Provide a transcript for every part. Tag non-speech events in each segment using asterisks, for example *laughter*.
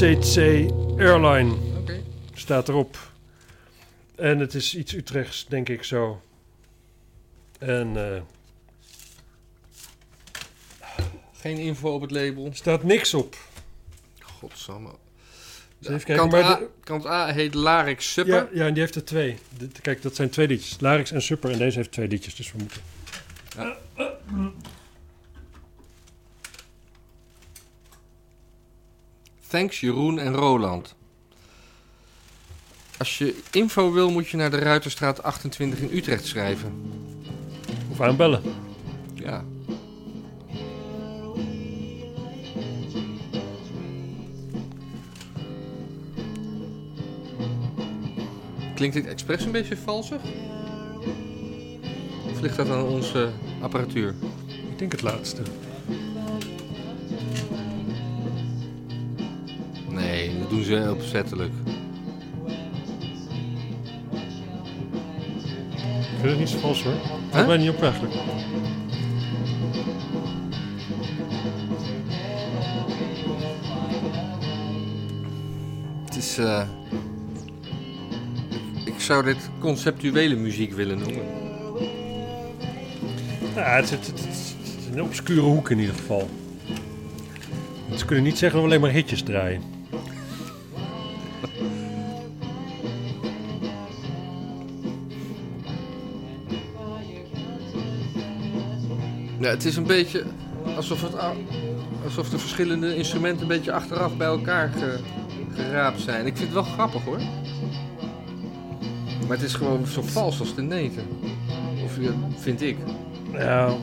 CC Airline Oké. staat erop. En het is iets Utrechts, denk ik zo. En eh, Geen info op het label. staat niks op. Godsamme. Dus even kijken, kant, maar A, de- kant A heet Larix Supper. Ja, ja, en die heeft er twee. Dit- kijk, dat zijn twee liedjes. Larix en Super. En deze heeft twee liedjes, dus we moeten... Thanks Jeroen en Roland. Als je info wil, moet je naar de Ruiterstraat 28 in Utrecht schrijven. Of aanbellen. Ja. Klinkt dit expres een beetje valsig? Of ligt dat aan onze apparatuur? Ik denk het laatste. Ze opzettelijk. Ik vind het niet zo vals hoor. Huh? Valt mij niet op eigenlijk. Het is. eh, Ik zou dit conceptuele muziek willen noemen. Ja, het zit, het, het- het is een obscure hoek in ieder geval. Ze kunnen niet zeggen dat we alleen maar hitjes draaien. Ja, het is een beetje alsof, het, alsof de verschillende instrumenten een beetje achteraf bij elkaar ge- geraapt zijn. Ik vind het wel grappig hoor. Maar het is gewoon zo vals als de neten. Of vind ik. Ja,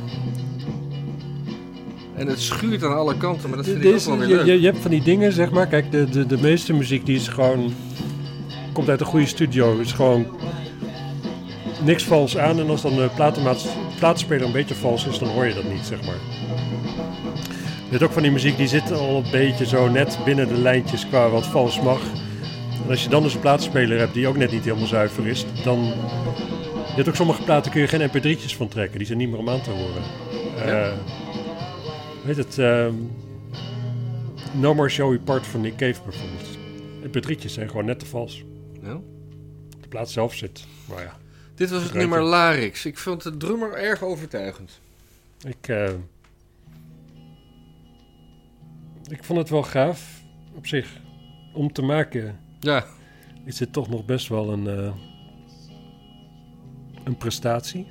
En het schuurt aan alle kanten, maar dat vind ik ook wel weer leuk. je, je hebt van die dingen, zeg maar. Kijk, de, de, de meeste muziek die is gewoon. komt uit een goede studio. Is gewoon. niks vals aan. En als dan de platenmaats, plaatspeler een beetje vals is, dan hoor je dat niet, zeg maar. Je hebt ook van die muziek die zit al een beetje zo net binnen de lijntjes qua wat vals mag. En als je dan dus een plaatspeler hebt die ook net niet helemaal zuiver is, dan. Je hebt ook sommige platen kun je geen mp3'tjes van trekken. Die zijn niet meer om aan te horen. Ja. Eh, weet het, ehm, No More Showy Part van Nick Cave bijvoorbeeld. mp3'tjes zijn gewoon net te vals. Ja. De plaat zelf zit. Maar ja, Dit was het nummer. Larix. Ik vond de drummer erg overtuigend. ik, eh, ik vond het wel gaaf op zich. Om te maken Ja, is dit toch nog best wel een, eh, een prestatie.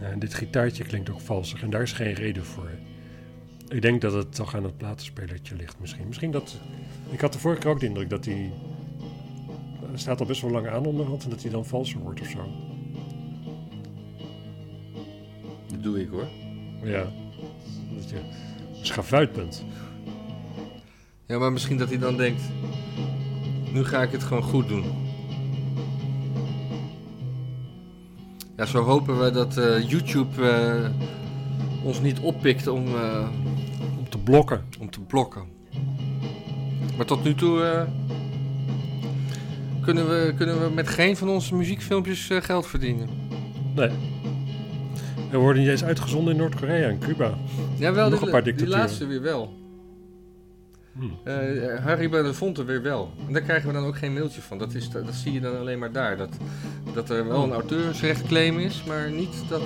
En dit gitaartje klinkt ook valsig en daar is geen reden voor. Ik denk dat het toch aan het platenspelertje ligt misschien. Misschien dat... Ik had de vorige keer ook de indruk dat hij... Staat al best wel lang aan onderhand en dat hij dan valser wordt of zo. dat doe ik hoor. Ja. Dat je schavuit bent. Ja, maar misschien dat hij dan denkt... Nu ga ik het gewoon goed doen. Ja, zo hopen we dat eh, YouTube eh, ons niet oppikt om, eh, blokken. om te blokken. Maar tot nu toe eh, kunnen, we, kunnen we met geen van onze muziekfilmpjes eh, geld verdienen. Nee. Er worden niet eens uitgezonden in Noord-Korea en Cuba. Ja, wel, Nog die, een paar die dictaturen. laatste weer wel. Hm. Eh Harry Belafonte weer wel. En daar krijgen we dan ook geen mailtje van. Dat, is, dat zie je dan alleen maar daar. Dat, dat er wel een auteursrechtclaim is, maar niet dat...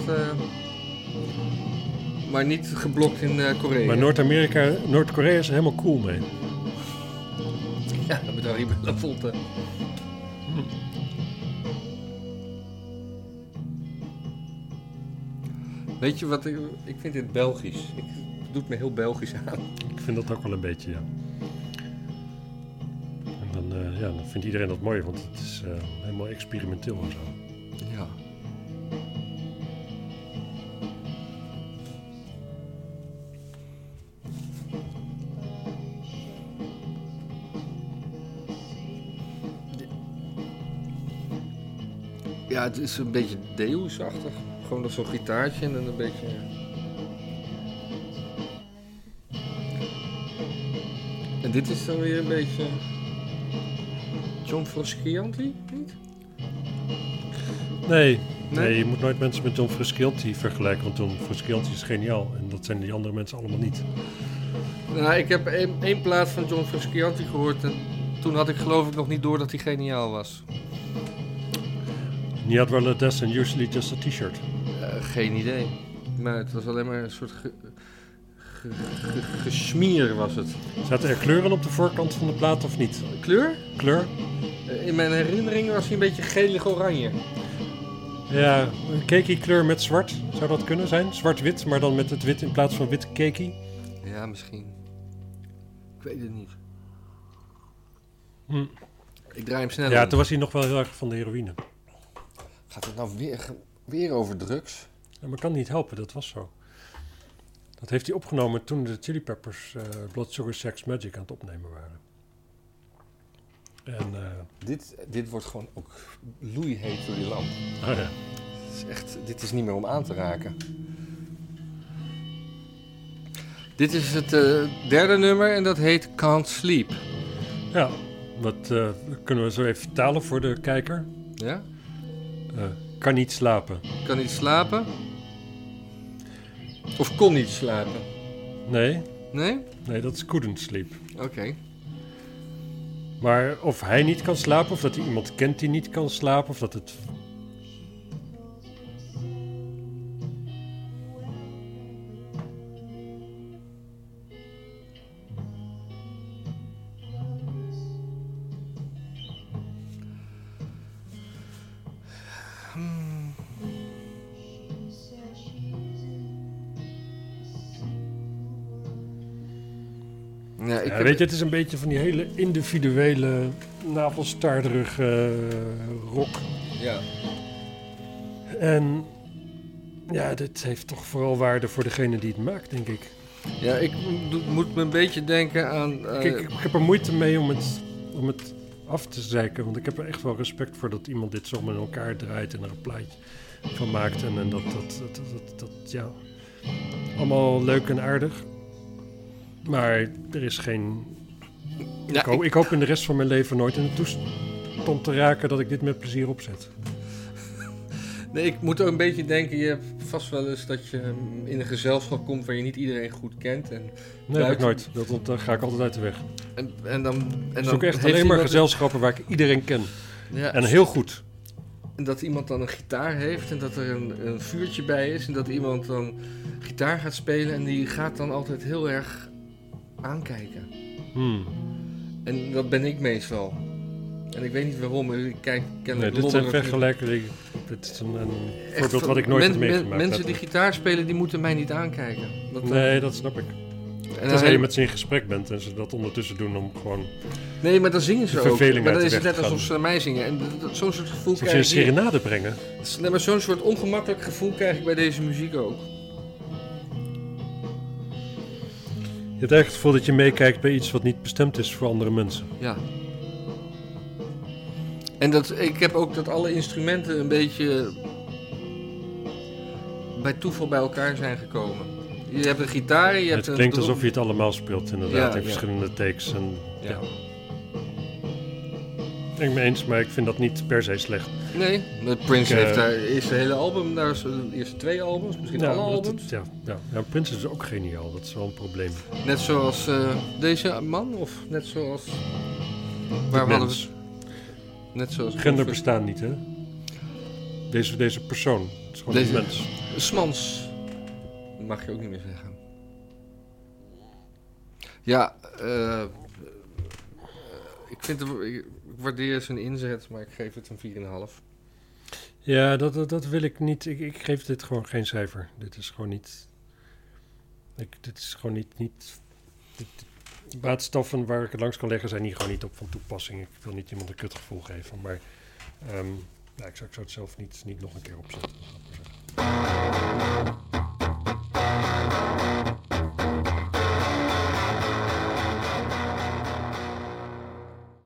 maar niet geblokt in eh, Korea. Maar Noord-Amerika, Noord-Korea is er helemaal cool mee. *laughs* Ja, met Harry Belafonte. Weet je wat ik... Ik vind dit Belgisch. Ik, het doet me heel Belgisch aan. Ik vind dat ook wel een beetje, ja. En dan, eh, ja, dan vindt iedereen dat mooi, want het is eh, helemaal experimenteel en zo. Ja. Ja, het is een beetje Deus-achtig. Gewoon nog zo'n gitaartje en dan een beetje... En dit is dan weer een beetje... John Frusciante, niet? Nee, Nee, je moet nooit mensen met John Frusciante vergelijken, want John Frusciante is geniaal. En dat zijn die andere mensen allemaal niet. Nou, ik heb één, één plaat van John Frusciante gehoord en toen had ik geloof ik nog niet door dat hij geniaal was. Niet had wel a Des and usually just a t-shirt. Eh, geen idee. Maar het was alleen maar een soort ge, ge- ge- gesmier was het. Zaten er kleuren op de voorkant van de plaat of niet? Kleur? Kleur? Eh, In mijn herinnering was hij een beetje gelig-oranje. Ja, een cakey kleur met zwart. Zou dat kunnen zijn? Zwart-wit, maar dan met het wit in plaats van wit cakey. Ja, misschien. Ik weet het niet. Hm. Ik draai hem snel Ja, toen was hij nog wel heel erg van de heroïne. Gaat het nou weer, weer over drugs? Ja, maar kan niet helpen, dat was zo. Dat heeft hij opgenomen toen de Chili Peppers eh, Blood Sugar Sex Magic aan het opnemen waren. En, eh, Dit, dit wordt gewoon ook loeiheet door die lamp. oh ja. Het is echt, dit is niet meer om aan te raken. Dit is het eh, derde nummer en dat heet Can't Sleep. ja, wat eh, kunnen we zo even vertalen voor de kijker? Ja? Eh, kan niet slapen. Kan niet slapen? Of kon niet slapen? Nee, Nee? nee, dat is couldn't sleep. Oké. Maar of hij niet kan slapen, of dat hij iemand kent die niet kan slapen, of dat het. Ja, ik Ja, heb- weet je, het is een beetje van die hele individuele, navelstaarderige eh, rock. Ja. En ja, dit heeft toch vooral waarde voor degene die het maakt, denk ik. ja, ik mo- moet me een beetje denken aan... eh, Kijk, ik, ik heb er moeite mee om het, om het af te zeiken. Want ik heb er echt wel respect voor dat iemand dit zomaar in elkaar draait en er een plaatje van maakt. En, en dat, dat, dat, dat, dat, ja, allemaal leuk en aardig. Maar er is geen... ja, ik, hoop, ik hoop in de rest van mijn leven nooit in de toestand te raken dat ik dit met plezier opzet. Nee, ik moet ook een beetje denken, je hebt vast wel eens dat je mm, in een gezelschap komt waar je niet iedereen goed kent. En, Nee, dat heb ik nooit. Dat, daar ga ik altijd uit de weg. en, en dan... En Ik dan zoek echt alleen maar gezelschappen waar ik iedereen ken. Ja, En heel goed. en dat iemand dan een gitaar heeft en dat er een, een vuurtje bij is. En dat iemand dan gitaar gaat spelen en die gaat dan altijd heel erg aankijken. Hmm. En dat ben ik meestal. En ik weet niet waarom, ik kijk Nee, kennelijk dit zijn vergelijkingen. Dit is een, een voorbeeld wat ik nooit men- heb men- meegemaakt. Mensen die gitaar spelen, die moeten mij niet aankijken. Dat, eh, Nee, dat snap ik. en Tenzij je met ze in gesprek bent en ze dat ondertussen doen om gewoon... Nee, maar dan zingen ze ook. Maar dan is het net alsof ze naar mij zingen. En zo'n soort gevoel ze een krijg ik... hier. serenade brengen. Nee, maar zo'n soort ongemakkelijk gevoel krijg ik bij deze muziek ook. Je hebt eigenlijk het gevoel dat je meekijkt bij iets wat niet bestemd is voor andere mensen. Ja. En dat, ik heb ook dat alle instrumenten een beetje bij toeval bij elkaar zijn gekomen. Je hebt een gitaar, je hebt Het een klinkt drum- alsof je het allemaal speelt, inderdaad, Ja, in ja. verschillende takes. En, Ja. ja. Ik ben het eens, maar ik vind dat niet per se slecht. Nee, Prince Ik, eh, heeft daar eerst het hele album, daar is de eerste twee albums, misschien Ja, alle albums. ja, ja. ja, Prince is ook geniaal, dat is wel een probleem. Net zoals eh, deze man, of net zoals... Waar hadden we? Net zoals... Gender bestaat niet, hè? Deze, deze persoon, het is gewoon Deze- een mens. Smans. Dat mag je ook niet meer zeggen. Ja, eh, ik, vind ik waardeer zijn inzet, maar ik geef het een 4,5. Ja, dat, dat, wil ik niet. Ik, ik geef dit gewoon geen cijfer. Dit is gewoon niet. Ik, dit is gewoon niet. niet dit, de baatstoffen waar ik het langs kan leggen zijn hier gewoon niet op van toepassing. Ik wil niet iemand een kutgevoel geven, maar ja, ik, zou, ik zou het zelf niet, niet nog een keer opzetten.